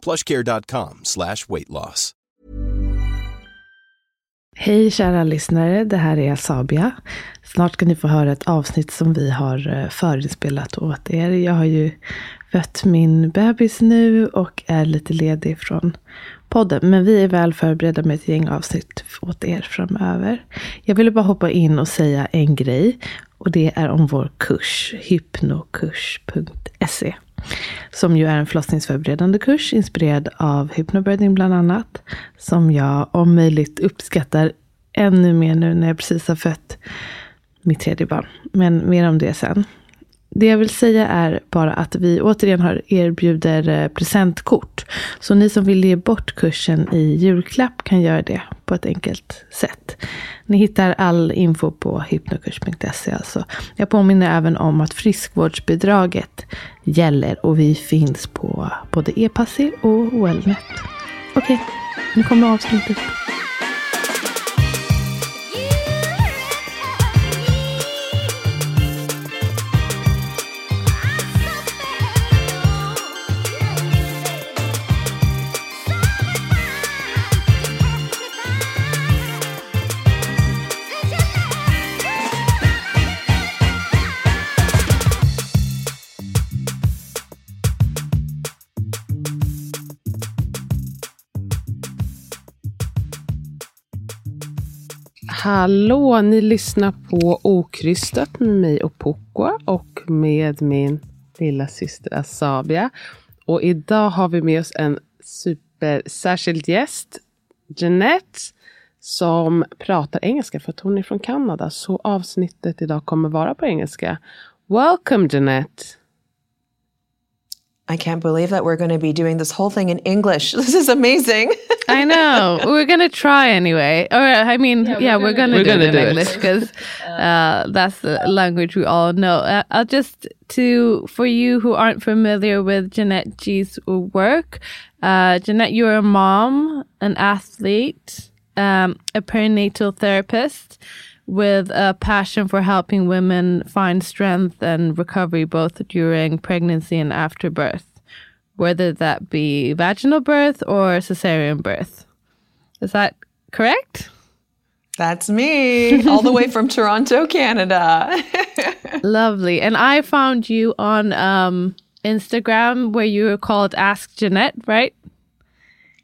plushcare.com slash weight loss. Hej kära lyssnare, det här är Sabia. Snart ska ni få höra ett avsnitt som vi har eh, förinspelat åt er. Jag har ju fött min bebis nu och är lite ledig från podden. Men vi är väl förberedda med ett gäng avsnitt åt er framöver. Jag ville bara hoppa in och säga en grej. Och det är om vår kurs, hypnokurs.se. Som ju är en förlossningsförberedande kurs inspirerad av hypnobirthing bland annat. Som jag om möjligt uppskattar ännu mer nu när jag precis har fött mitt tredje barn. Men mer om det sen. Det jag vill säga är bara att vi återigen har erbjuder eh, presentkort. Så ni som vill ge bort kursen i julklapp kan göra det på ett enkelt sätt. Ni hittar all info på hypnokurs.se alltså. Jag påminner även om att friskvårdsbidraget gäller och vi finns på både e-passi och Wellnet. Okej, okay, nu kommer avslutet. Hallå, ni lyssnar på Okrystat med mig och Pokoa och med min lilla syster Asabia. Och idag har vi med oss en supersärskild gäst, Jeanette, som pratar engelska för att hon är från Kanada. Så avsnittet idag kommer vara på engelska. Welcome Jeanette! I can't believe that we're going to be doing this whole thing in English. This is amazing. I know. We're going to try anyway. Or I mean, yeah, yeah we're going to do it in English because uh, that's the language we all know. Uh, I'll just to for you who aren't familiar with Janette Yee's work. Uh, Janette, you're a mom, an athlete, um, a perinatal therapist with a passion for helping women find strength and recovery both during pregnancy and after birth, whether that be vaginal birth or cesarean birth. Is that correct? That's me, all the way from Toronto, Canada. Lovely. And I found you on um, Instagram where you were called Ask Janette, right?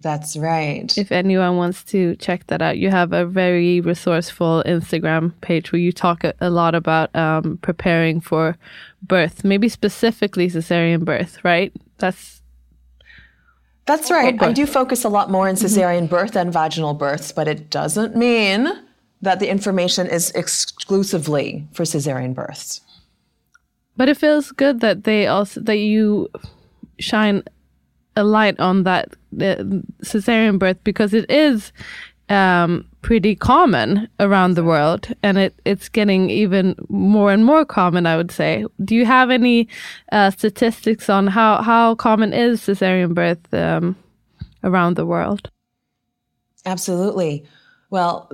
That's right. If anyone wants to check that out, you have a very resourceful Instagram page where you talk a, a lot about um, preparing for birth, maybe specifically cesarean birth, right? That's that's right. I do focus a lot more on mm-hmm. cesarean mm-hmm. birth than vaginal births, but it doesn't mean that the information is exclusively for cesarean births. But it feels good that they also that you shine a light on that cesarean birth because it is um, pretty common around the world, and it it's getting even more and more common. I would say. Do you have any uh, statistics on how how common is cesarean birth um, around the world? Absolutely. Well,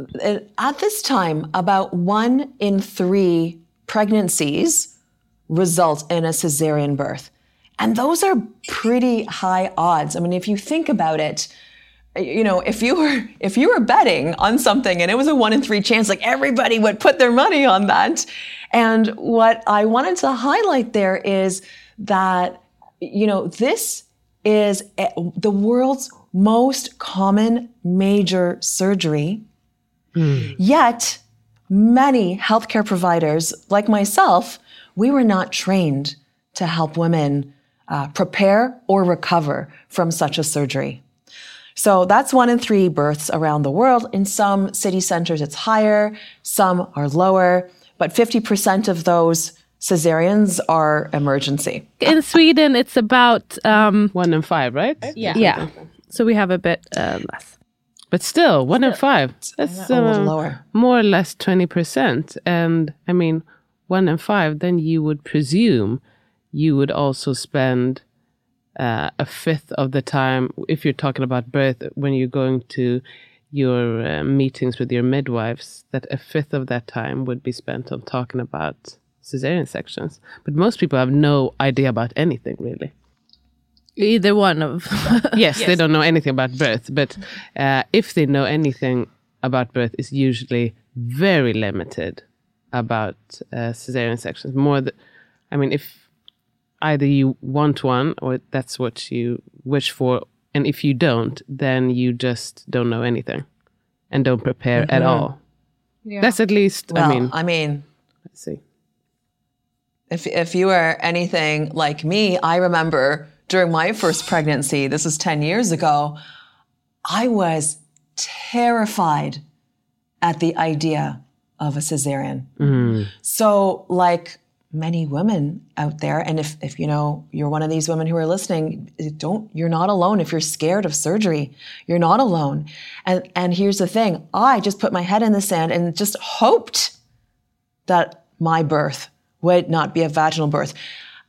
at this time, about one in three pregnancies result in a cesarean birth. And those are pretty high odds. I mean, if you think about it, you know, if you were if you were betting on something and it was a one in three chance, like everybody would put their money on that. And what I wanted to highlight there is that, you know, this is the world's most common major surgery. Mm. Yet, many healthcare providers, like myself, we were not trained to help women uh, prepare or recover from such a surgery. So that's one in three births around the world. In some city centers, it's higher, some are lower, but 50% of those cesareans are emergency. In Sweden, it's about um, one in five, right? Yeah. Yeah. So we have a bit uh, less. But still, one in five. That's a uh, lower. more or less 20%. And I mean, one in five, then you would presume you would also spend uh, a fifth of the time, if you're talking about birth, when you're going to your uh, meetings with your midwives, that a fifth of that time would be spent on talking about cesarean sections. But most people have no idea about anything, really. Either one of. yes, they don't know anything about birth, but uh, if they know anything about birth, it's usually very limited about uh, cesarean sections. More, th- I mean, if either you want one or that's what you wish for, and if you don't, then you just don't know anything and don't prepare at mm-hmm. all. That's at least. Well, I mean, I mean, let's see. if if you are anything like me, I remember during my first pregnancy, this was 10 years ago, I was terrified at the idea of a cesarean. Mm. So, like many women out there, and if, if you know you're one of these women who are listening, eh, don't you're not alone. If you're scared of surgery, you're not alone. And and here's the thing: I just put my head in the sand and just hoped that my birth would not be a vaginal birth.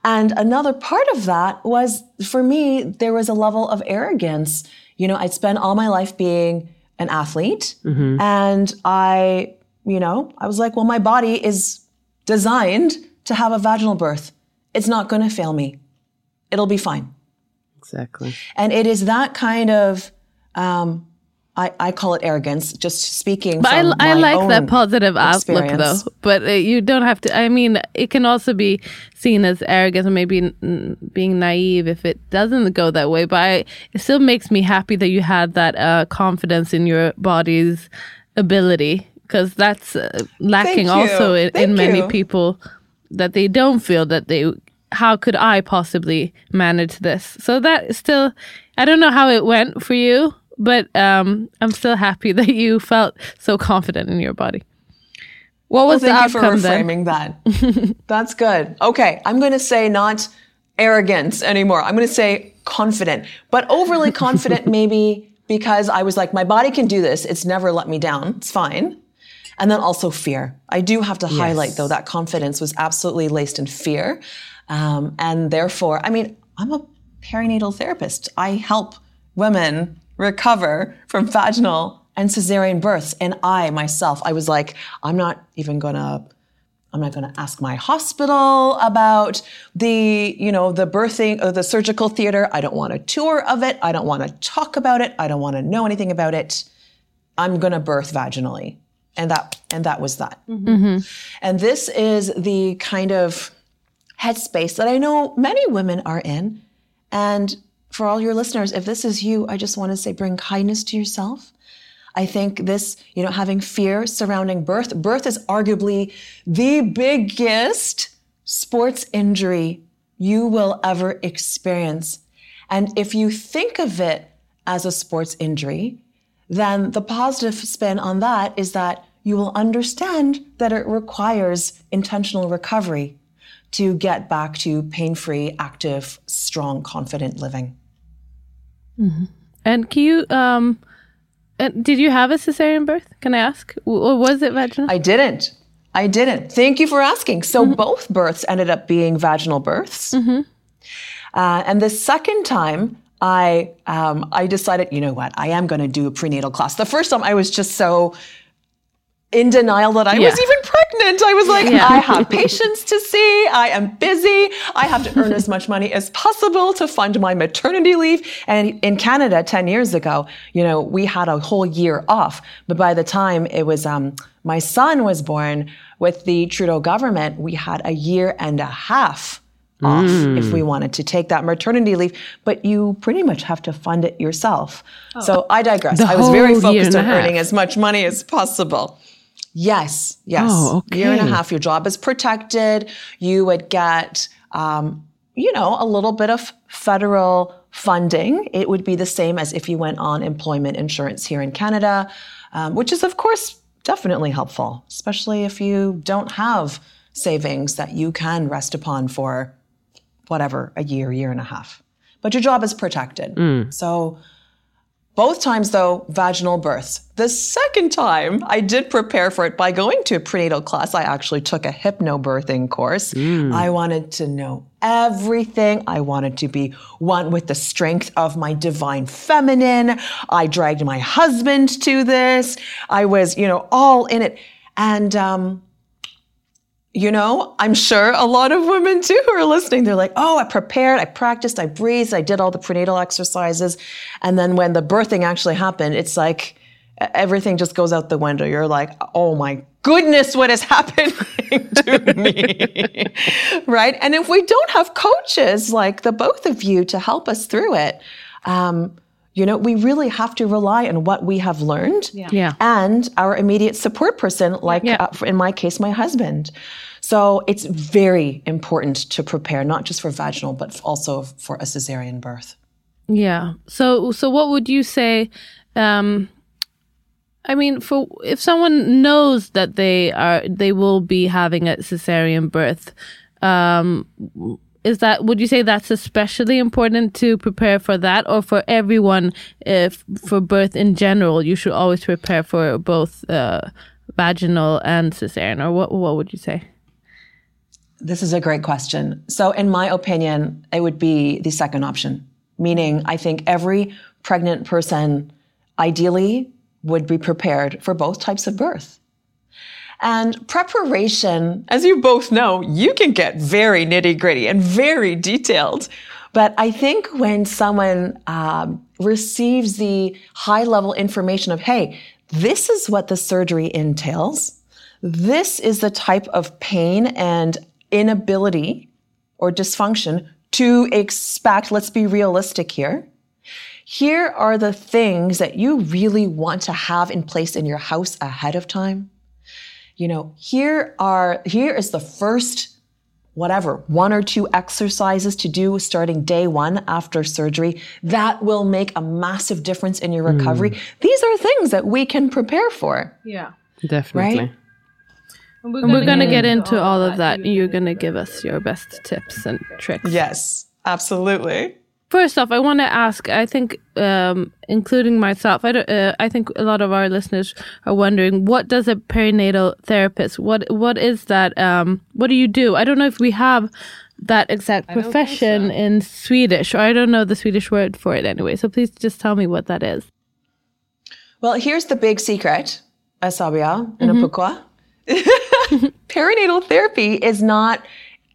And another part of that was for me, there was a level of arrogance. You know, I'd spent all my life being an athlete mm-hmm. and I, you know, I was like, well, my body is designed to have a vaginal birth. It's not going to fail me. It'll be fine. Exactly. And it is that kind of, um, I, I call it arrogance, just speaking But from I, I my like that own positive outlook, though. But uh, you don't have to. I mean, it can also be seen as arrogance or maybe n- being naive if it doesn't go that way. But I, it still makes me happy that you had that uh, confidence in your body's ability because that's uh, lacking also in, in many people that they don't feel that they. How could I possibly manage this? So that still, I don't know how it went for you, but um, I'm still happy that you felt so confident in your body. What was Well, thank the you for outcome then? reframing that. That's good. Okay, I'm going to say not arrogance anymore. I'm going to say confident, but overly confident maybe because I was like, my body can do this. It's never let me down. It's fine. And then also fear. I do have to highlight though that confidence was absolutely laced in fear. Um, and therefore, I mean, I'm a perinatal therapist. I help women recover from vaginal and cesarean births. And I myself, I was like, I'm not even gonna I'm not going to ask my hospital about the, you know, the birthing or the surgical theater. I don't want a tour of it. I don't want to talk about it. I don't want to know anything about it. I'm going to birth vaginally. And that, and that was that. Mm-hmm. Mm-hmm. And this is the kind of headspace that I know many women are in. And for all your listeners, if this is you, I just want to say bring kindness to yourself. I think this, you know, having fear surrounding birth, birth is arguably the biggest sports injury you will ever experience. And if you think of it as a sports injury, then the positive spin on that is that you will understand that it requires intentional recovery to get back to pain free, active, strong, confident living. And can you, um, did you have a cesarean birth? Can I ask? Or was it vaginal? I didn't. I didn't. Thank you for asking. So both births ended up being vaginal births. Uh, and the second time, I um, I decided, you know what, I am going to do a prenatal class. The first time, I was just so in denial that I was even pregnant. I was like, Yeah. I have patients to see. I am busy. I have to earn as much money as possible to fund my maternity leave. And in Canada, 10 years ago, you know, we had a whole year off. But by the time it was, um, my son was born with the Trudeau government, we had a year and a half off if we wanted to take that maternity leave, but you pretty much have to fund it yourself. So I digress. The I was very focused on earning as much money as possible. Yes, yes. Oh, Year and a half, your job is protected. You would get, um, you know, a little bit of federal funding. It would be the same as if you went on employment insurance here in Canada, um, which is, of course, definitely helpful, especially if you don't have savings that you can rest upon for whatever, a year, year and a half. But your job is protected. So Both times, though, vaginal births. The second time, I did prepare for it by going to a prenatal class. I actually took a hypnobirthing course. I wanted to know everything. I wanted to be one with the strength of my divine feminine. I dragged my husband to this. I was, you know, all in it. And, um, you know, I'm sure a lot of women too who are listening, they're like, oh, I prepared, I practiced, I breathed, I did all the prenatal exercises. And then when the birthing actually happened, it's like everything just goes out the window. You're like, oh my goodness, what is happening to me? right? And if we don't have coaches like the both of you to help us through it, um, you know, we really have to rely on what we have learned Yeah. and our immediate support person, like Yeah. uh, in my case, my husband. So it's very important to prepare, not just for vaginal, but also for a cesarean birth. Yeah. So so what would you say um I mean for if someone knows that they are they will be having a cesarean birth um is that would you say that's especially important to prepare for that or for everyone if for birth in general you should always prepare for both uh vaginal and cesarean or what what would you say This is a great question. So, in my opinion, it would be the second option, meaning I think every pregnant person ideally would be prepared for both types of birth. And preparation, as you both know, you can get very nitty gritty and very detailed. But I think when someone um, receives the high level information of, hey, this is what the surgery entails, this is the type of pain and inability or dysfunction to expect. Let's be realistic here. Here are the things that you really want to have in place in your house ahead of time. You know, here are, here is the first whatever, one or two exercises to do starting day one after surgery that will make a massive difference in your recovery. Hmm. These are things that we can prepare for. yeah Definitely. Right? And we're going to get into all of that. You're going to give us your best tips and tricks. Yes, absolutely. First off, I want to ask. I think, um, including myself, I, don't, uh, I think a lot of our listeners are wondering what does a perinatal therapist? What what is that? Um, what do you do? I don't know if we have that exact profession so. in Swedish, or I don't know the Swedish word for it anyway. So please just tell me what that is. Well, here's the big secret, Asabia and Apukwa. Perinatal therapy is not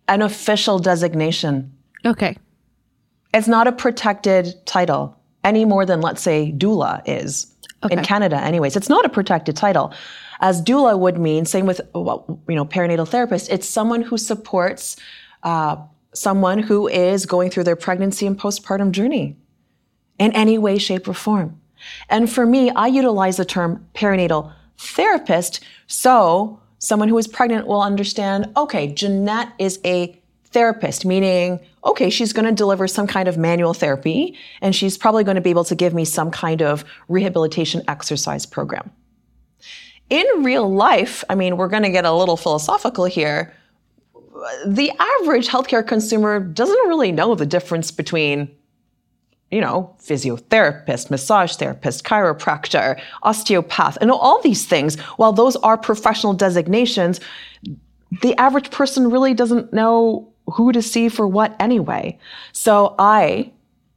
an official designation. Okay. It's not a protected title any more than, let's say, doula is in Canada. Anyways, it's not a protected title. As doula would mean, same with well, you know perinatal therapist. It's someone who supports uh, someone who is going through their pregnancy and postpartum journey in any way, shape, or form. And for me, I utilize the term perinatal therapist so someone who is pregnant will understand okay, Janette is a therapist, meaning, okay, she's going to deliver some kind of manual therapy and she's probably going to be able to give me some kind of rehabilitation exercise program. In real life, I mean, we're going to get a little philosophical here. The average healthcare consumer doesn't really know the difference between you know, physiotherapist, massage therapist, chiropractor, osteopath, and all these things, while those are professional designations, the average person really doesn't know who to see for what anyway. So I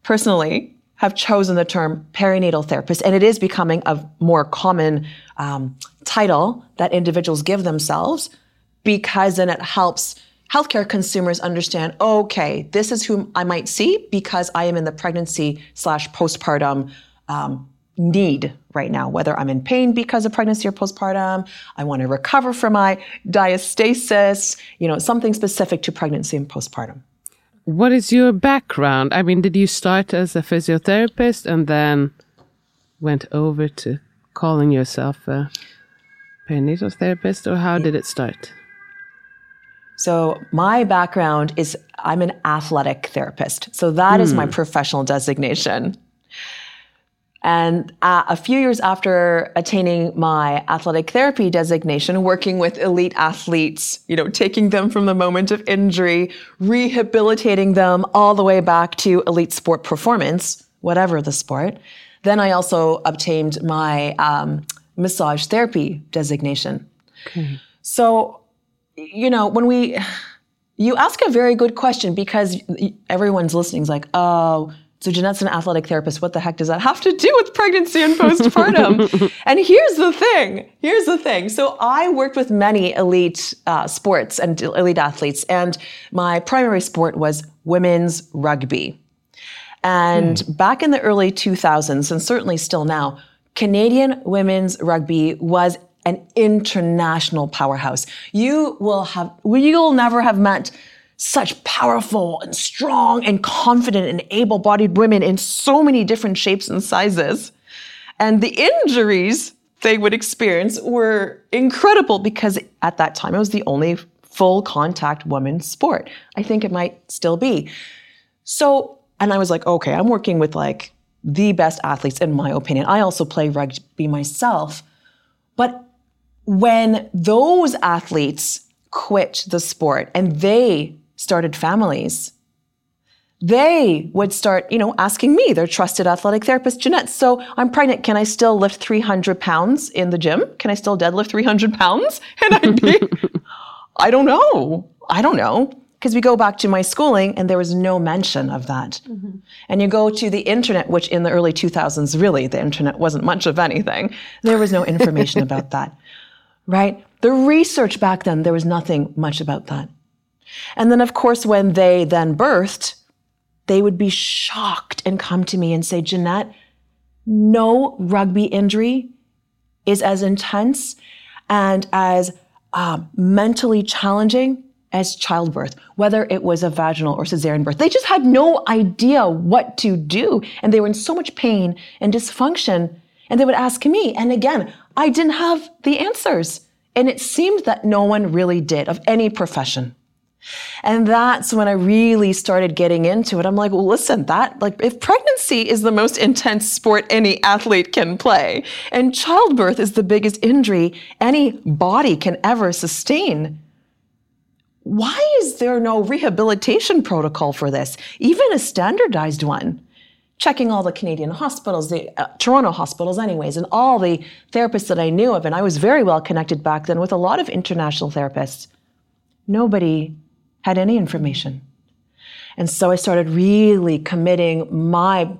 personally have chosen the term perinatal therapist, and it is becoming a more common um, title that individuals give themselves because then it helps healthcare consumers understand okay this is whom i might see because i am in the pregnancy slash postpartum um, need right now whether i'm in pain because of pregnancy or postpartum i want to recover from my diastasis you know something specific to pregnancy and postpartum What is your background? I mean, did you start as a physiotherapist and then went over to calling yourself a perinatal therapist, or how did it start? So my background is I'm an athletic therapist. So that is my hmm. professional designation. And uh, a few years after attaining my athletic therapy designation, working with elite athletes, you know, taking them from the moment of injury, rehabilitating them all the way back to elite sport performance, whatever the sport, Then I also obtained my um, massage therapy designation. Okay. So, you know, when we, you ask a very good question because everyone's listening is like, oh, so Janette's an athletic therapist. What the heck does that have to do with pregnancy and postpartum? and here's the thing. Here's the thing. So I worked with many elite uh, sports and elite athletes, and my primary sport was women's rugby. And mm. back in the early 2000s, and certainly still now, Canadian women's rugby was an international powerhouse. You will have, you'll never have met such powerful and strong and confident and able bodied women in so many different shapes and sizes. And the injuries they would experience were incredible because at that time it was the only full contact women's sport. I think it might still be. So, and I was like, okay, I'm working with like the best athletes in my opinion. I also play rugby myself. But when those athletes quit the sport and they started families, they would start, you know, asking me, their trusted athletic therapist, Janette, so I'm pregnant. Can I still lift 300 pounds in the gym? Can I still deadlift 300 pounds? And I'd be, I don't know. I don't know. Because we go back to my schooling and there was no mention of that. Mm-hmm. And you go to the internet, which in the early 2000s, really, the internet wasn't much of anything. There was no information about that, right? The research back then, there was nothing much about that. And then, of course, when they then birthed, they would be shocked and come to me and say, Janette, no rugby injury is as intense and as uh, mentally challenging as childbirth, whether it was a vaginal or cesarean birth. They just had no idea what to do. And they were in so much pain and dysfunction. And they would ask me. And again, I didn't have the answers. And it seemed that no one really did of any profession. And that's when I really started getting into it. I'm like, well, listen, that, like, if pregnancy is the most intense sport any athlete can play, and childbirth is the biggest injury any body can ever sustain, why is there no rehabilitation protocol for this, even a standardized one? Checking all the Canadian hospitals, the uh, Toronto hospitals, anyways, and all the therapists that I knew of, and I was very well connected back then with a lot of international therapists. Nobody had any information. And so I started really committing my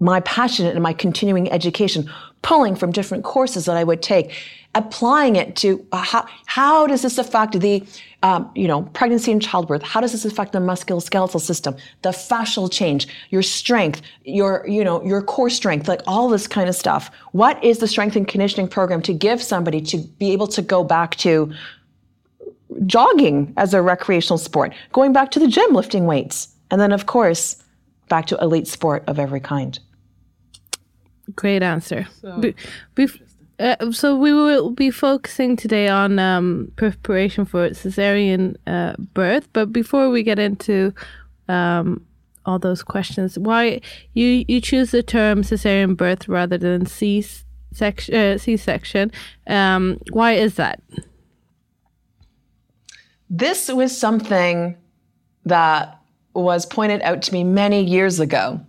my passion and my continuing education, pulling from different courses that I would take, applying it to uh, how, how does this affect the, um, you know, pregnancy and childbirth? How does this affect the musculoskeletal system, the fascial change, your strength, your, you know, your core strength, like all this kind of stuff? What is the strength and conditioning program to give somebody to be able to go back to jogging as a recreational sport, going back to the gym, lifting weights, and then, of course, back to elite sport of every kind. Great answer. So, be, uh, so we will be focusing today on um, preparation for cesarean uh, birth, but before we get into um, all those questions, why you you choose the term cesarean birth rather than C section? Uh, C section. Um, why is that? This was something that was pointed out to me many years ago.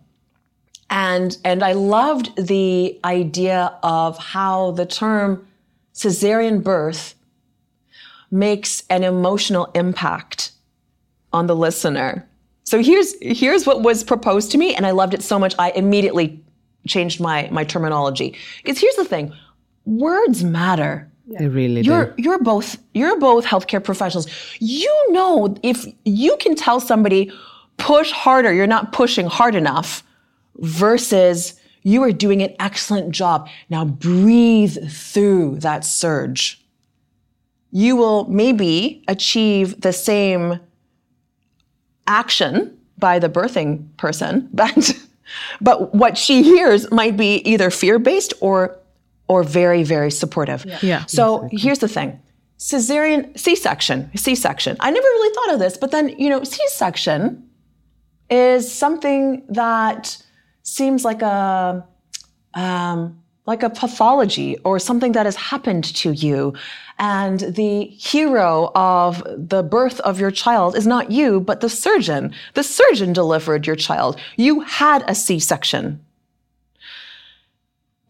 And, and I loved the idea of how the term cesarean birth makes an emotional impact on the listener. So here's, here's what was proposed to me, and I loved it so much, I immediately changed my, my terminology. Because here's the thing words matter. They really you're, do. You're both you're both healthcare professionals. You know if you can tell somebody push harder, you're not pushing hard enough versus you are doing an excellent job. Now breathe through that surge. You will maybe achieve the same action by the birthing person, but but what she hears might be either fear-based or or very, very supportive. Yeah. yeah. So here's the thing. Cesarean C-section, C-section. I never really thought of this, but then, you know, C-section is something that seems like a um, like a pathology or something that has happened to you. And the hero of the birth of your child is not you, but the surgeon. The surgeon delivered your child. You had a C section.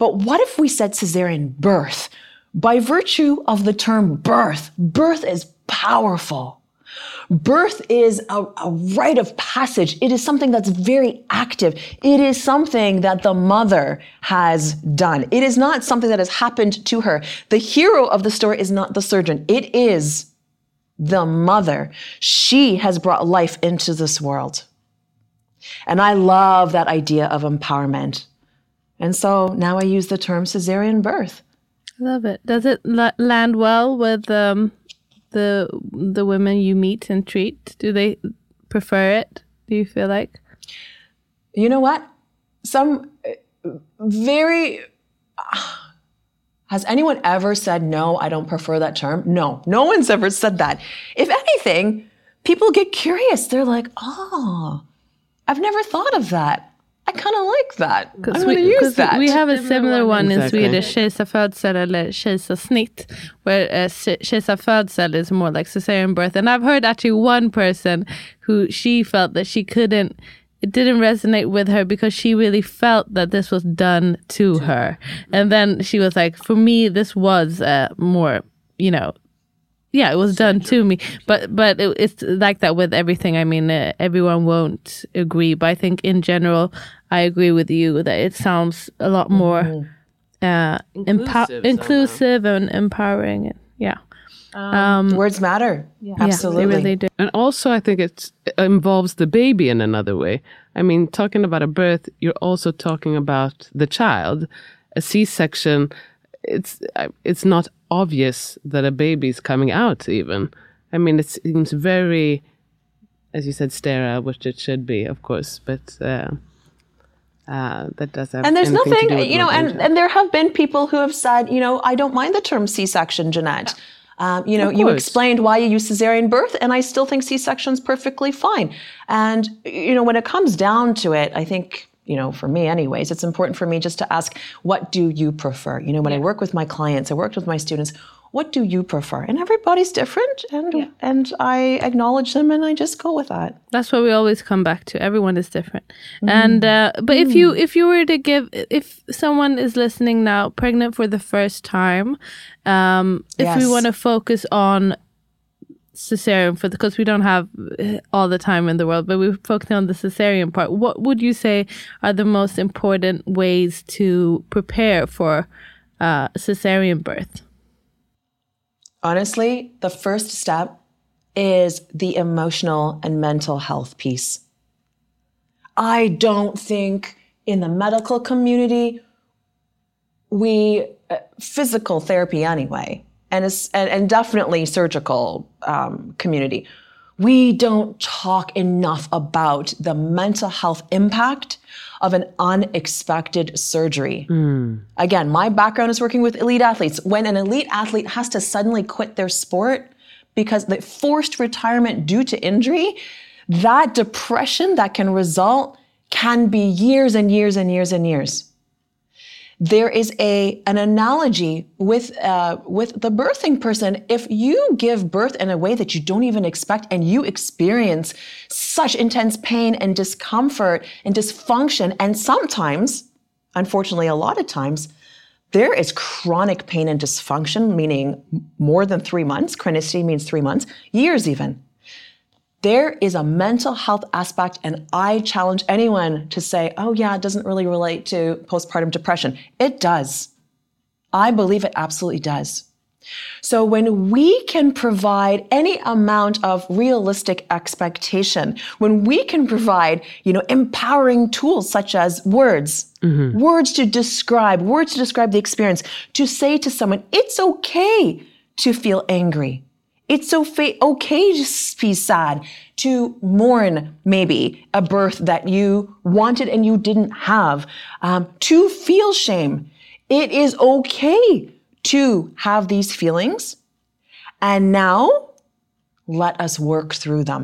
But what if we said cesarean birth? By virtue of the term birth, birth is powerful. Birth is a, a, rite of passage. It is something that's very active. It is something that the mother has done. It is not something that has happened to her. The hero of the story is not the surgeon. It is the mother. She has brought life into this world. And I love that idea of empowerment. And so now I use the term cesarean birth. I love it. Does it land well with um, the the women you meet and treat? Do they prefer it? Do you feel like? You know what? Some very. Has anyone ever said, no, I don't prefer that term? No, no one's ever said that. If anything, people get curious. They're like, oh, I've never thought of that. I kind of like that. I'm going to use that. We have a similar one in Swedish, kejsarfödsel eller kejsarsnitt, where uh, kejsarfödsel is more like cesarean birth. And I've heard actually one person who she felt that she couldn't, it didn't resonate with her because she really felt that this was done to her. And then she was like, for me, this was uh, more, you know, yeah, it was done to me. But but it, it's like that with everything. I mean, uh, everyone won't agree, but I think in general, I agree with you that it sounds a lot more mm-hmm. uh, inclusive, inclusive and empowering. Yeah. Um, um, words matter. Yeah. Absolutely. Yeah, really do. And also, I think it involves the baby in another way. I mean, talking about a birth, you're also talking about the child. A C-section, it's it's not obvious that a baby is coming out even i mean it seems very as you said sterile which it should be of course but uh, uh, that does have and there's nothing you know and, and there have been people who have said you know i don't mind the term c-section janette. Um, you know, you explained why you use cesarean birth, and I still think C-section's perfectly fine. And you know, when it comes down to it, I think you know, for me anyways, it's important for me just to ask, what do you prefer? You know, when yeah. I work with my clients, I worked with my students, what do you prefer? And everybody's different and yeah. and I acknowledge them and I just go with that. That's what we always come back to. Everyone is different. Mm. And uh, but mm. if you if you were to give if someone is listening now pregnant for the first time, um, if yes. we want to focus on cesarean for because we don't have uh, all the time in the world, but we're focusing on the cesarean part. What would you say are the most important ways to prepare for uh, cesarean birth? Honestly, the first step is the emotional and mental health piece. I don't think in the medical community we uh, physical therapy anyway and, and, and definitely surgical um, community, we don't talk enough about the mental health impact of an unexpected surgery. Mm. Again, my background is working with elite athletes. When an elite athlete has to suddenly quit their sport because the forced retirement due to injury, that depression that can result can be years and years and years and years there is a an analogy with uh, with the birthing person. If you give birth in a way that you don't even expect, and you experience such intense pain and discomfort and dysfunction, and sometimes, unfortunately, a lot of times, there is chronic pain and dysfunction, meaning more than three months. Chronicity means three months, years even there is a mental health aspect, and I challenge anyone to say, oh, yeah, it doesn't really relate to postpartum depression. It does. I believe it absolutely does. So when we can provide any amount of realistic expectation, when we can provide, you know, empowering tools such as words, mm-hmm. words to describe, words to describe the experience, to say to someone, it's okay to feel angry. It's okay to be sad, to mourn maybe a birth that you wanted and you didn't have, um, to feel shame. It is okay to have these feelings. And now let us work through them.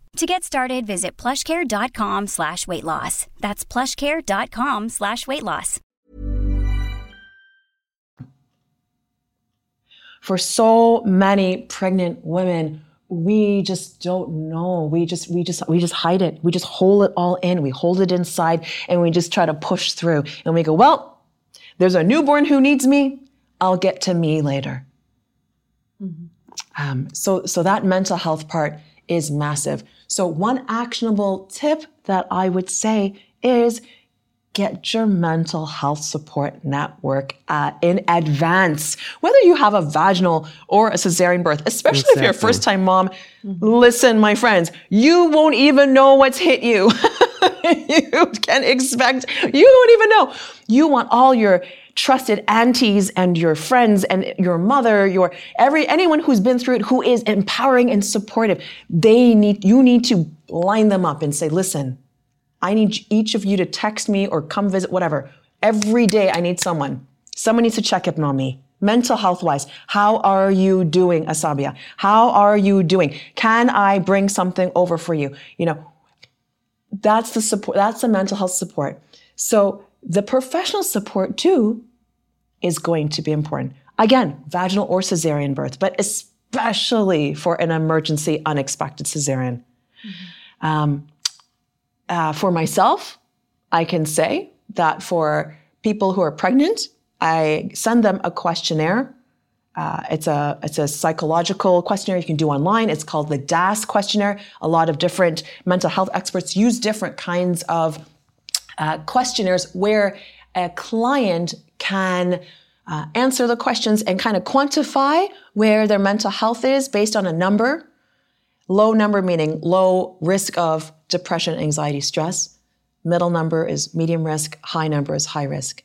To get started, visit plushcare.com slash weight loss. That's plushcare.com slash weight loss. For so many pregnant women, we just don't know. We just, we just, we just hide it. We just hold it all in. We hold it inside and we just try to push through. And we go, well, there's a newborn who needs me. I'll get to me later. Um, so, so that mental health part is massive. So one actionable tip that I would say is get your mental health support network uh, in advance. Whether you have a vaginal or a cesarean birth, especially if you're a first time mom, listen, my friends, you won't even know what's hit you. you can expect, you don't even know. You want all your trusted aunties and your friends and your mother, your every anyone who's been through it who is empowering and supportive. They need you need to line them up and say, listen, I need each of you to text me or come visit, whatever. Every day I need someone. Someone needs to check in on me. Mental health wise, how are you doing, Asabia? How are you doing? Can I bring something over for you? You know, that's the support, that's the mental health support. So the professional support too is going to be important. Again, vaginal or cesarean birth, but especially for an emergency, unexpected cesarean. Um, uh, for myself, I can say that for people who are pregnant, I send them a questionnaire. Uh, it's a it's a psychological questionnaire you can do online. It's called the DASS questionnaire. A lot of different mental health experts use different kinds of uh, questionnaires where a client can uh, answer the questions and kind of quantify where their mental health is based on a number. Low number meaning low risk of depression, anxiety, stress. Middle number is medium risk. High number is high risk.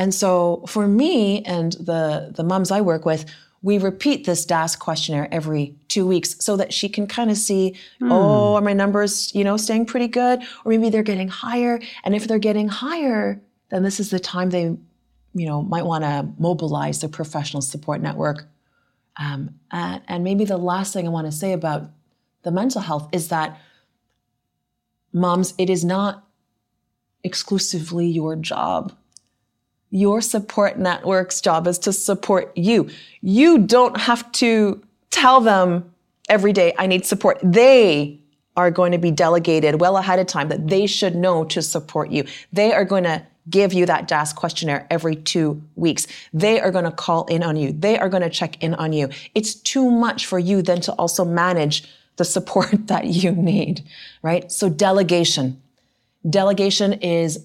And so for me and the, the moms I work with, we repeat this DASS questionnaire every two weeks so that she can kind of see, oh, are my numbers, you know, staying pretty good? Or maybe they're getting higher. And if they're getting higher, then this is the time they, you know, might want to mobilize their professional support network. Um, and, and maybe the last thing I want to say about the mental health is that moms, it is not exclusively your job. Your support network's job is to support you. You don't have to tell them every day, I need support. They are going to be delegated well ahead of time that they should know to support you. They are going to give you that DASS questionnaire every two weeks. They are going to call in on you. They are going to check in on you. It's too much for you then to also manage the support that you need, right? So delegation. Delegation is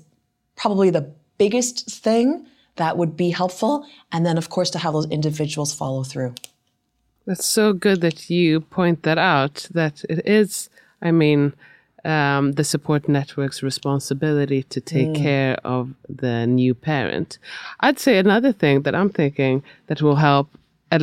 probably the biggest thing that would be helpful. And then, of course, to have those individuals follow through. That's so good that you point that out. That it is, I mean, um, the support network's responsibility to take care of the new parent. I'd say another thing that I'm thinking that will help, at,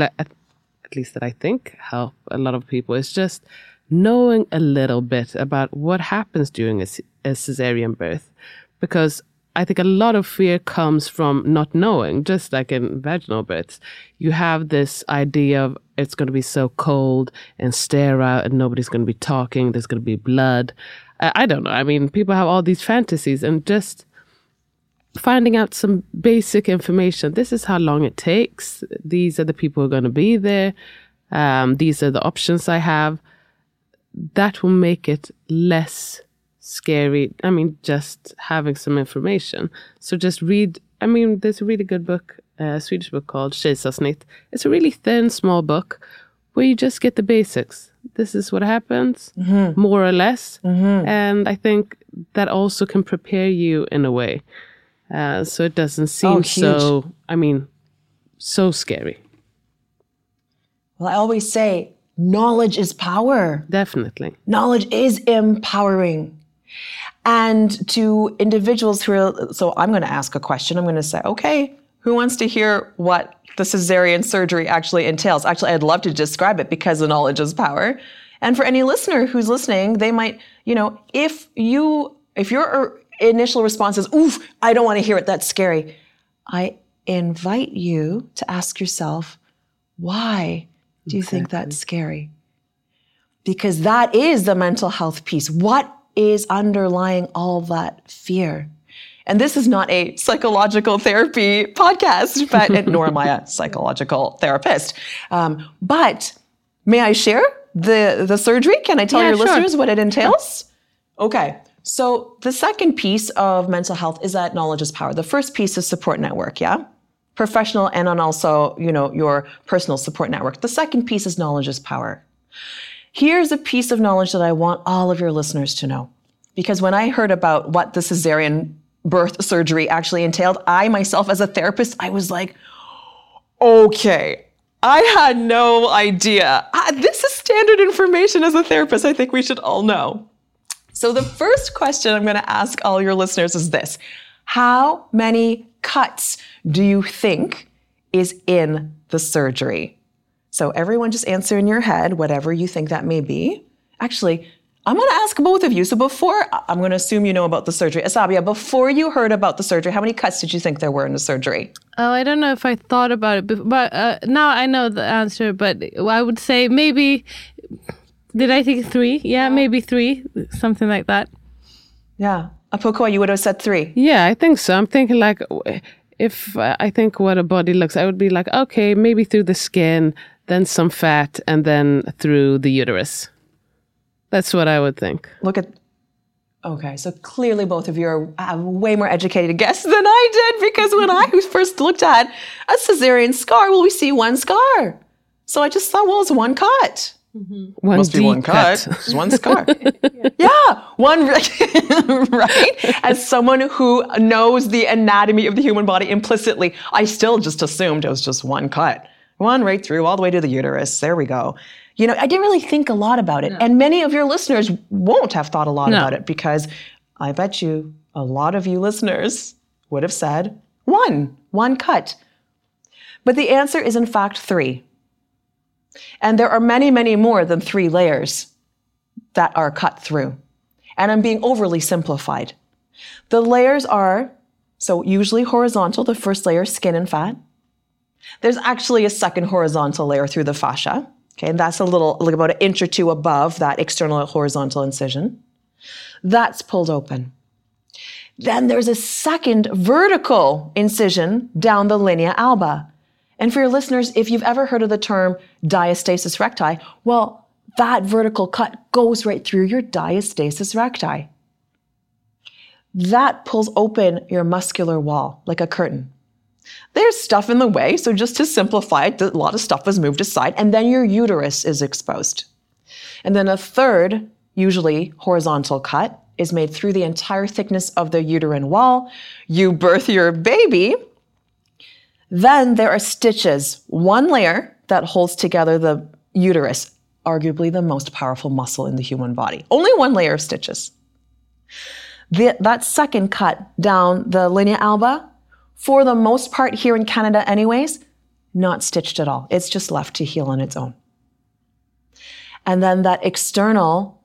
least that I think help a lot of people, is just knowing a little bit about what happens during a, c- a cesarean birth, because I think a lot of fear comes from not knowing, just like in vaginal births. You have this idea of it's going to be so cold and sterile and nobody's going to be talking, there's going to be blood. I, I don't know. I mean, people have all these fantasies and just finding out some basic information. This is how long it takes. These are the people who are going to be there. Um, these are the options I have. That will make it less scary. I mean, just having some information. So just read. I mean, there's a really good book, a Swedish book called Kejsarsnitt. It's a really thin, small book where you just get the basics. This is what happens, mm-hmm. more or less. Mm-hmm. And I think that also can prepare you in a way. Uh, so it doesn't oh, seem Oh, so, I mean, so scary. Well, I always say knowledge is power. Definitely. Knowledge is empowering. And to individuals who are, so I'm going to ask a question. I'm going to say, okay, who wants to hear what the cesarean surgery actually entails? Actually, I'd love to describe it because the knowledge is power. And for any listener who's listening, they might, you know, if you, if your er, initial response is, oof, I don't want to hear it, that's scary. I invite you to ask yourself, why do you think that's scary? Because that is the mental health piece. What is underlying all that fear? And this is not a psychological therapy podcast, but nor am I a psychological therapist. Um, but may I share the the surgery? Can I tell Yeah, your sure. listeners what it entails? Okay. So the second piece of mental health is that knowledge is power. The first piece is support network, yeah? Professional and on also, you know, your personal support network. The second piece is knowledge is power. Here's a piece of knowledge that I want all of your listeners to know. Because when I heard about what the cesarean birth surgery actually entailed, I myself as a therapist, I was like, okay, I had no idea. Ah, this is standard information as a therapist. I think we should all know. So, the first question I'm going to ask all your listeners is this How many cuts do you think is in the surgery? So, everyone just answer in your head whatever you think that may be. Actually, I'm going to ask both of you. So, before I'm going to assume you know about the surgery. Asabia, before you heard about the surgery, how many cuts did you think there were in the surgery? Oh, I don't know if I thought about it, before, but uh, now I know the answer. But I would say maybe. Did I think three? Yeah, maybe three, something like that. Yeah. Apokwa, you would have said three. Yeah, I think so. I'm thinking like, if uh, I think what a body looks, I would be like, okay, maybe through the skin, then some fat, and then through the uterus. That's what I would think. Look at. Okay, so clearly both of you are have way more educated guess than I did because when I first looked at a cesarean scar, well, we see one scar. So I just thought, well, it's one cut. Mm-hmm. One Must be deep one cut. It's one scar. yeah, one, right? As someone who knows the anatomy of the human body implicitly, I still just assumed it was just one cut. One right through, all the way to the uterus. There we go. You know, I didn't really think a lot about it. And many of your listeners won't have thought a lot No. about it because I bet you a lot of you listeners would have said one, one cut. But the answer is in fact three. And there are many, many more than three layers that are cut through. And I'm being overly simplified. The layers are, so usually horizontal, the first layer, skin and fat. There's actually a second horizontal layer through the fascia. Okay, and that's a little, like about an inch or two above that external horizontal incision. That's pulled open. Then there's a second vertical incision down the linea alba. And for your listeners, if you've ever heard of the term diastasis recti, well, that vertical cut goes right through your diastasis recti. That pulls open your muscular wall like a curtain. There's stuff in the way, so just to simplify it, a lot of stuff was moved aside, and then your uterus is exposed. And then a third, usually horizontal cut, is made through the entire thickness of the uterine wall. You birth your baby. Then there are stitches, one layer that holds together the uterus, arguably the most powerful muscle in the human body. Only one layer of stitches. The, that second cut down the linea alba, for the most part here in Canada, anyways, not stitched at all. It's just left to heal on its own. And then that external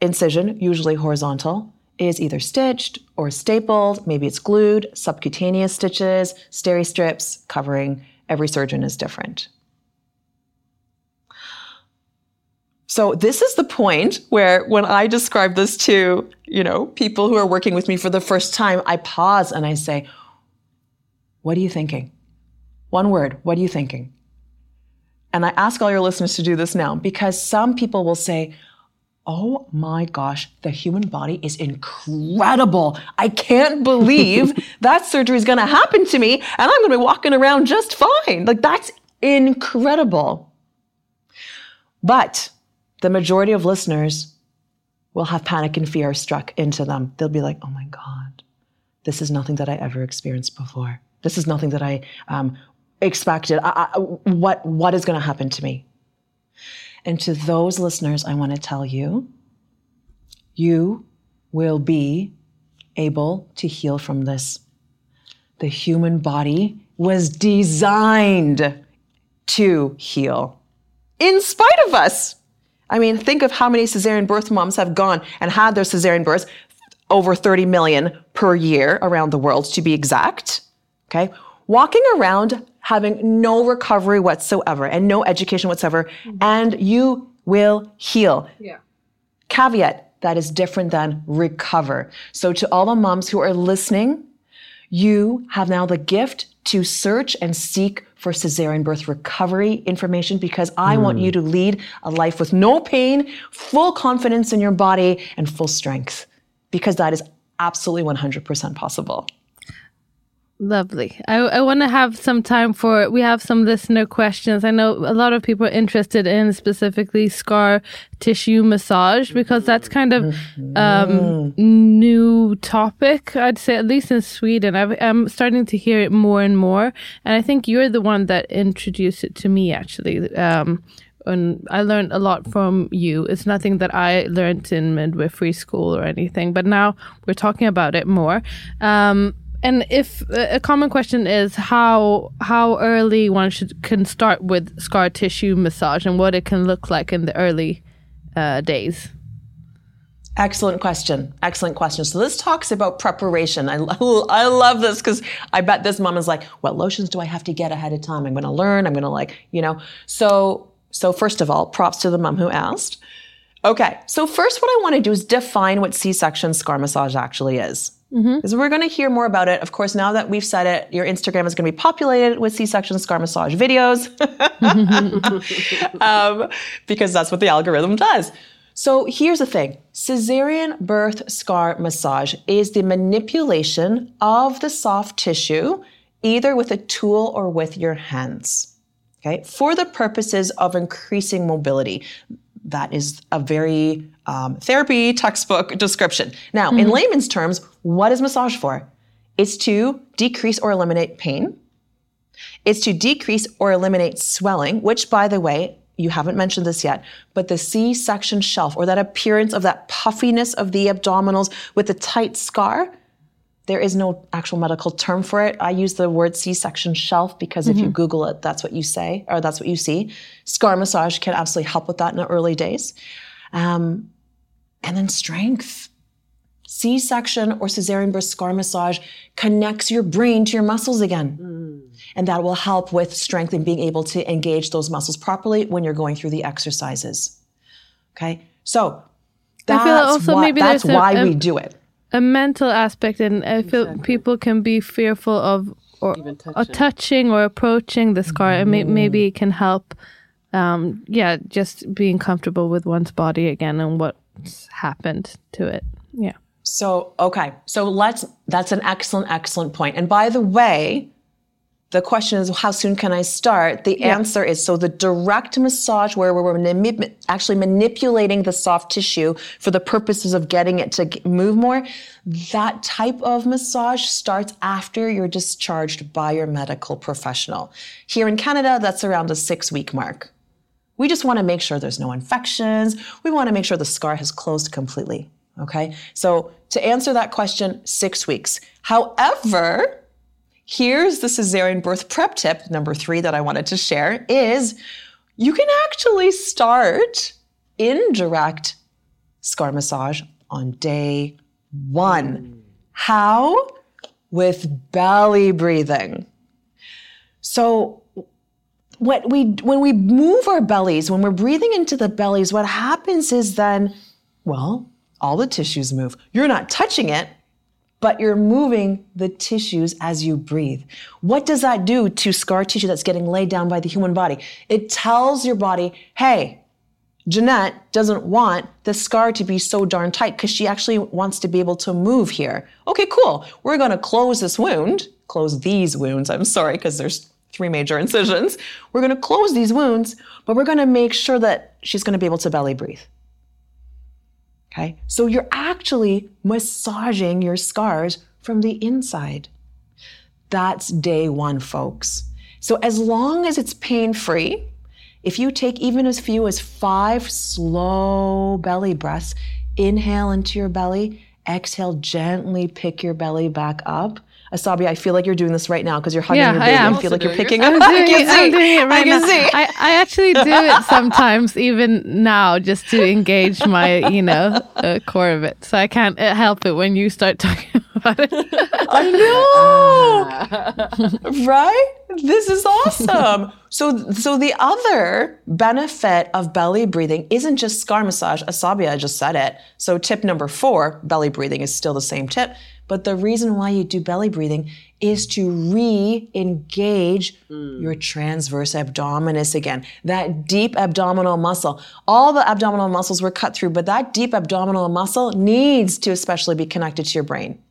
incision, usually horizontal, is either stitched or stapled. Maybe it's glued, subcutaneous stitches, steri strips covering. Every surgeon is different. So this is the point where when I describe this to, you know, people who are working with me for the first time, I pause and I say, "What are you thinking?" One word, what are you thinking? And I ask all your listeners to do this now because some people will say, Oh my gosh, the human body is incredible. I can't believe that surgery is going to happen to me and I'm going to be walking around just fine. Like, that's incredible. But the majority of listeners will have panic and fear struck into them. They'll be like, oh my God, this is nothing that I ever experienced before. This is nothing that I um, expected. I, I, what, what is going to happen to me? And to those listeners, I want to tell you, you will be able to heal from this. The human body was designed to heal in spite of us. I mean, think of how many cesarean birth moms have gone and had their cesarean births over 30 million per year around the world, to be exact. Okay. Walking around having no recovery whatsoever and no education whatsoever, mm-hmm. and you will heal. Yeah. Caveat that is different than recover. So, to all the moms who are listening, you have now the gift to search and seek for cesarean birth recovery information because I hmm. want you to lead a life with no pain, full confidence in your body, and full strength because that is absolutely 100% possible. Lovely. I, I want to have some time for, we have some listener questions. I know a lot of people are interested in specifically scar tissue massage because that's kind of um, new topic, I'd say, at least in Sweden. I've, I'm starting to hear it more and more. And I think you're the one that introduced it to me, actually. Um, and I learned a lot from you. It's nothing that I learned in midwifery school or anything, but now we're talking about it more. Um, and if a common question is how how early one should can start with scar tissue massage and what it can look like in the early uh, days. Excellent question. Excellent question. So this talks about preparation. I, I love this because I bet this mom is like, what lotions do I have to get ahead of time? I'm going to learn. I'm going to like, you know. So so first of all, props to the mom who asked. Okay. So first, what I want to do is define what C-section scar massage actually is. Because we're going to hear more about it. Of course, now that we've said it, your Instagram is going to be populated with C-section scar massage videos, um, because that's what the algorithm does. So here's the thing: cesarean birth scar massage is the manipulation of the soft tissue, either with a tool or with your hands. Okay, for the purposes of increasing mobility. That is a very um, therapy textbook description. Now, in layman's terms, what is massage for? It's to decrease or eliminate pain. It's to decrease or eliminate swelling, which, by the way, you haven't mentioned this yet, but the C section shelf or that appearance of that puffiness of the abdominals with the tight scar, there is no actual medical term for it. I use the word C section shelf because if you Google it, that's what you say or that's what you see. Scar massage can absolutely help with that in the early days. Um, and then strength. C section or cesarean birth scar massage connects your brain to your muscles again. And that will help with strength and being able to engage those muscles properly when you're going through the exercises. Okay. So that's, why, maybe that's a- why a- we do it. A mental aspect, and I feel people can be fearful of or Even or touching or approaching the scar, and may, maybe it can help. Um, yeah, just being comfortable with one's body again and what's happened to it. Yeah. So, okay. So let's, that's an excellent, excellent point. And by the way, the question is, how soon can I start? The answer is so the direct massage, where we're manip- actually manipulating the soft tissue for the purposes of getting it to move more, that type of massage starts after you're discharged by your medical professional. Here in Canada, that's around the six week mark. We just want to make sure there's no infections. We want to make sure the scar has closed completely. Okay. So to answer that question, six weeks. However, here's the cesarean birth prep tip number three that I wanted to share is you can actually start indirect scar massage on day one. How? With belly breathing. So what we when we move our bellies, when we're breathing into the bellies, what happens is then, well, all the tissues move. You're not touching it, but you're moving the tissues as you breathe. What does that do to scar tissue that's getting laid down by the human body? It tells your body, hey, Janette doesn't want the scar to be so darn tight because she actually wants to be able to move here. Okay, cool. We're going to close this wound, close these wounds. I'm sorry, because there's three major incisions. We're going to close these wounds, but we're going to make sure that she's going to be able to belly breathe. Okay, so you're actually massaging your scars from the inside. That's day one, folks. So as long as it's pain free, If you take even as few as five slow belly breaths, inhale into your belly, exhale, gently pick your belly back up. Asabi, I feel like you're doing this right now because you're hugging Yeah, your I baby. am. I feel like you're picking I'm up. doing, I can it, I'm see. doing it right I can now. see. I, I actually do it sometimes, even now, just to engage my, you know, uh, core of it. So I can't uh, help it when you start talking about it. I know. right? This is awesome. so so the other benefit of belly breathing isn't just scar massage. Asabi, I just said it. So tip number 4, belly breathing is still the same tip, but the reason why you do belly breathing is to re-engage hmm. your transverse abdominis again. That deep abdominal muscle. All the abdominal muscles were cut through, but that deep abdominal muscle needs to especially be connected to your brain.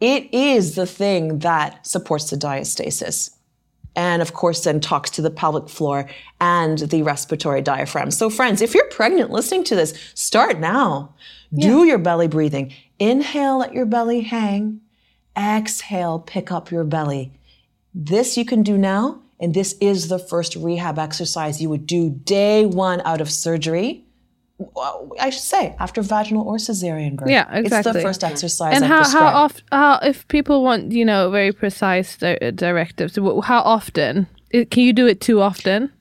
It is the thing that supports the diastasis. And of course, then talks to the pelvic floor and the respiratory diaphragm. So, friends, if you're pregnant listening to this, start now. Do your belly breathing. Inhale, let your belly hang. Exhale, pick up your belly. This you can do now. And this is the first rehab exercise you would do day one out of surgery. I should say after vaginal or cesarean birth. Yeah, exactly. It's the first exercise. and I how, how often, how, if people want, you know, very precise di- directives, how often? It- Can you do it too often?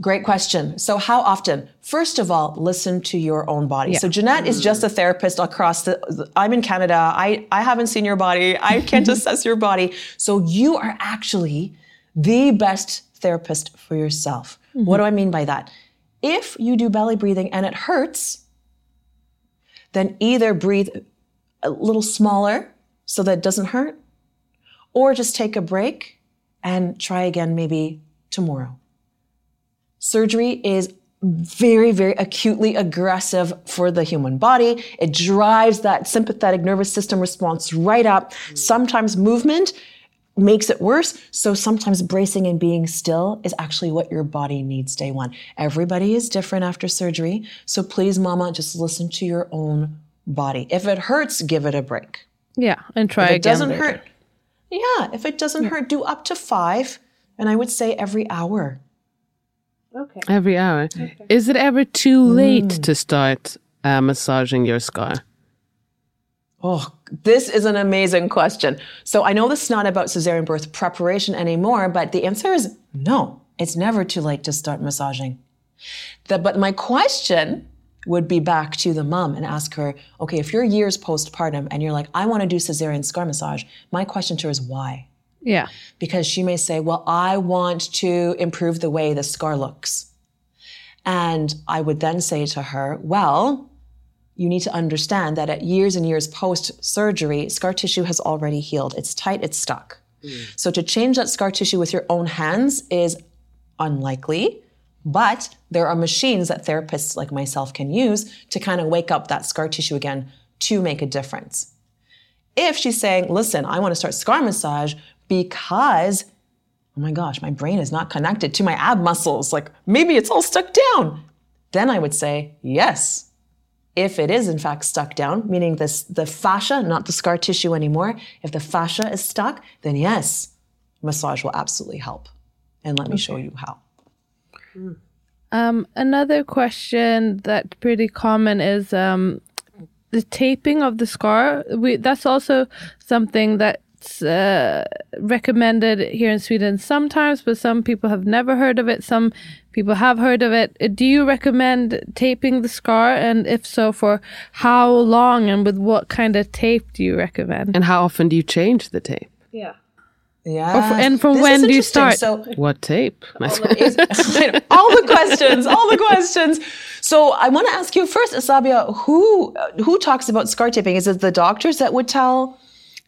Great question. So, how often? First of all, listen to your own body. So, Janette is just a therapist across the. I'm in Canada. I, I haven't seen your body. I can't assess your body. So, you are actually the best therapist for yourself. Mm-hmm. What do I mean by that? If you do belly breathing and it hurts, then either breathe a little smaller so that it doesn't hurt, or just take a break and try again maybe tomorrow. Surgery is very, very acutely aggressive for the human body. It drives that sympathetic nervous system response right up. Sometimes movement makes it worse. So sometimes bracing and being still is actually what your body needs day one. Everybody is different after surgery. So please, mama, just listen to your own body. If it hurts, give it a break. Yeah, and try If it again. doesn't later. hurt, yeah, if it doesn't hurt, do up to five. And I would say every hour. Every hour. Is it ever too late to start uh, massaging your scar? Oh, this is an amazing question. So I know this is not about cesarean birth preparation anymore, but the answer is no. It's never too late to start massaging. The- but my question would be back to the mom and ask her, okay, if you're years postpartum and you're like, I want to do cesarean scar massage, my question to her is why? Yeah. because she may say, Well, I want to improve the way the scar looks. And I would then say to her, Well, you need to understand that at years and years post surgery, scar tissue has already healed. It's tight, it's stuck. Mm. So to change that scar tissue with your own hands is unlikely. But there are machines that therapists like myself can use to kind of wake up that scar tissue again to make a difference. If she's saying, listen, I want to start scar massage because, oh my gosh, my brain is not connected to my ab muscles, like maybe it's all stuck down, then I would say, yes. If it is in fact stuck down, meaning this, the fascia, not the scar tissue anymore, if the fascia is stuck, then yes, massage will absolutely help. And let me show you how. Um, another question that's pretty common is um, the taping of the scar. We, that's also something that's uh, recommended here in Sweden sometimes, but some people have never heard of it. Some people have heard of it. Uh, Do you recommend taping the scar? And if so, for how long and with what kind of tape do you recommend? And how often do you change the tape? Yeah. Yeah. And from when do you start? So What tape? is- all the questions, all the questions. So I want to ask you first, Asabia, who who talks about scar taping? Is it the doctors that would tell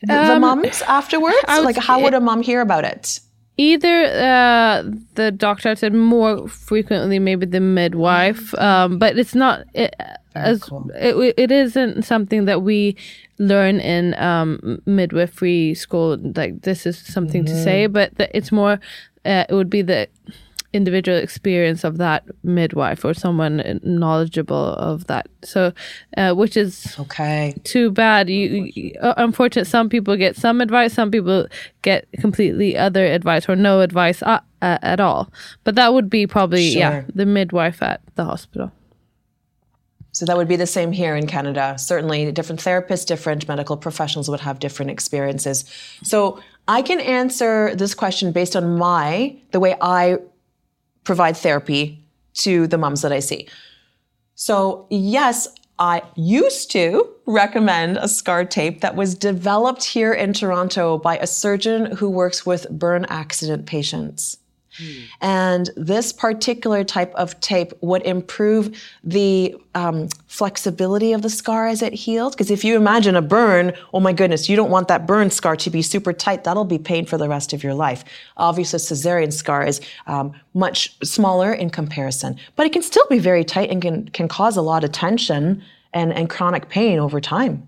the, the moms afterwards? Um, would Like, how would a mom hear about it? Either uh, the doctor said more frequently, maybe the midwife, um, but it's not. It, as it, it isn't something that we learn in um, midwifery school. Like this is something to say, but the, it's more. Uh, it would be the individual experience of that midwife or someone knowledgeable of that. So, uh, which is Okay. too bad. You, you uh, unfortunate. Some people get some advice. Some people get completely other advice or no advice uh, uh, at all. But that would be probably yeah the midwife at the hospital. So that would be the same here in Canada. Certainly, different therapists, different medical professionals would have different experiences. So I can answer this question based on my the way I provide therapy to the moms that I see. So yes, I used to recommend a scar tape that was developed here in Toronto by a surgeon who works with burn accident patients. And this particular type of tape would improve the um, flexibility of the scar as it healed. Because if you imagine a burn, oh my goodness, you don't want that burn scar to be super tight. That'll be pain for the rest of your life. Obviously, cesarean scar is um, much smaller in comparison, but it can still be very tight and can, can cause a lot of tension and, and chronic pain over time.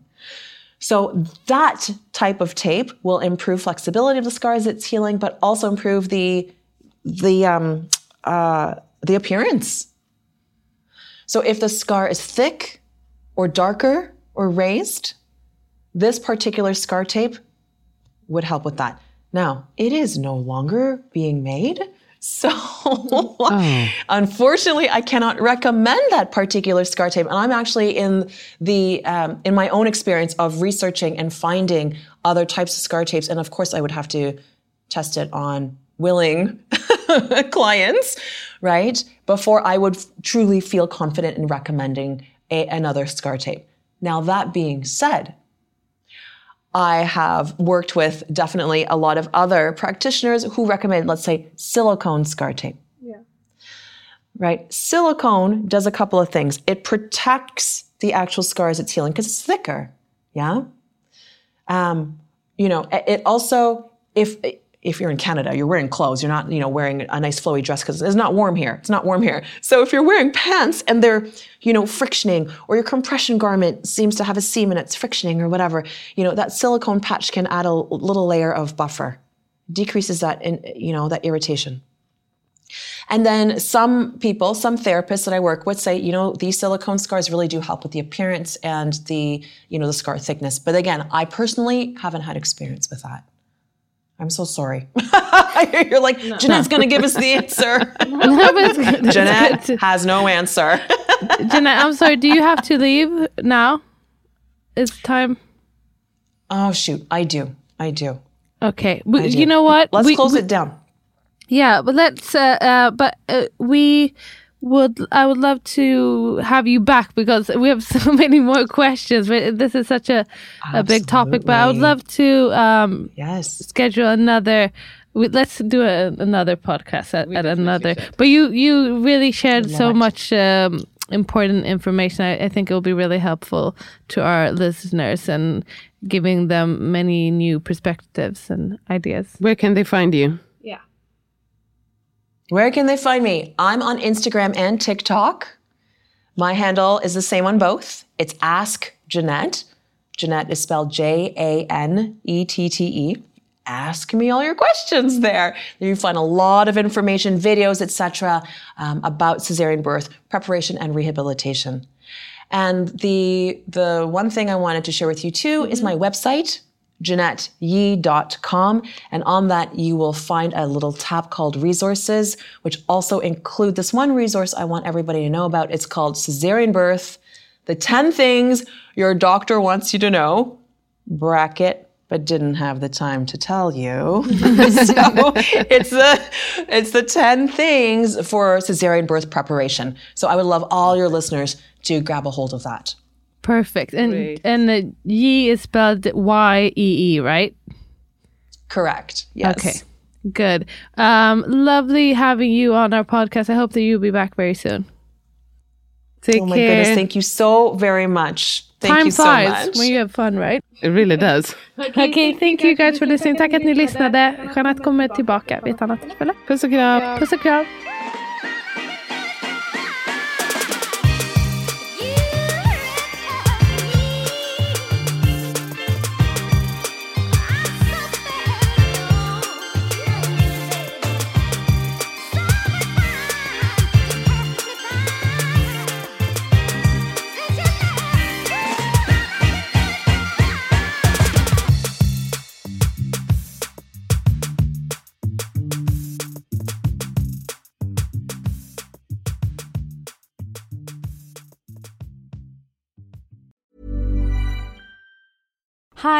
So that type of tape will improve flexibility of the scar as it's healing, but also improve the the um, uh, the appearance. So if the scar is thick or darker or raised, this particular scar tape would help with that. Now, it is no longer being made. So, unfortunately, I cannot recommend that particular scar tape. And I'm actually in the um, in my own experience of researching and finding other types of scar tapes. And of course, I would have to test it on willing clients, right? Before I would f- truly feel confident in recommending a, another scar tape. Now, that being said, I have worked with definitely a lot of other practitioners who recommend, let's say, silicone scar tape. Yeah. Right? Silicone does a couple of things. It protects the actual scar as it's healing because it's thicker. Yeah. Um, you know, it also, if if you're in Canada, you're wearing clothes. You're not, you know, wearing a nice flowy dress because it's not warm here. It's not warm here. So if you're wearing pants and they're, you know, frictioning, or your compression garment seems to have a seam and it's frictioning or whatever, you know, that silicone patch can add a little layer of buffer, decreases that, in, you know, that irritation. And then some people, some therapists that I work with say, you know, these silicone scars really do help with the appearance and the, you know, the scar thickness. But again, I personally haven't had experience with that. I'm so sorry. You're like, Janette's going to give us the answer. No, but it's good. It's Janette has no answer. Janette, I'm sorry. Do you have to leave now? It's time. oh, shoot. I do. I do. Okay. We, I do. you know what? Let's We- close we- it down. Yeah, but let's. Uh, uh, but uh, we would. I would love to have you back because we have so many more questions. This is such a a big topic. But I would love to um, Yes. schedule another. We, let's do a, another podcast at, at another. But you you really shared so much um, important information. I, I think it will be really helpful to our listeners and giving them many new perspectives and ideas. Where can they find you? Where can they find me? I'm on Instagram and TikTok. My handle is the same on both. It's Ask Janette. Janette is spelled J A N E T T E. Ask me all your questions there. You find a lot of information, videos, etc., um, about cesarean birth preparation and rehabilitation. And the the one thing I wanted to share with you too is my website, JanetteYee.com. And on that, you will find a little tab called resources, which also include this one resource I want everybody to know about. It's called Cesarean Birth, the 10 things your doctor wants you to know, bracket, but didn't have the time to tell you. so it's the it's the 10 things for cesarean birth preparation. So I would love all your listeners to grab a hold of that. Perfect. And Great. and uh, Yee is spelled Y E E, right? Correct. Yes. Okay. Good. Um, lovely having you on our podcast. I hope that you'll be back very soon. Take Oh my care. goodness, thank you so very much. Thank Time you so flies much. when you have fun, right? It really does. Okay, thank you guys for listening. Tack att ni lyssnade. Janette kommer tillbaka vid ett annat tillfälle. Puss och kram. Puss och kram.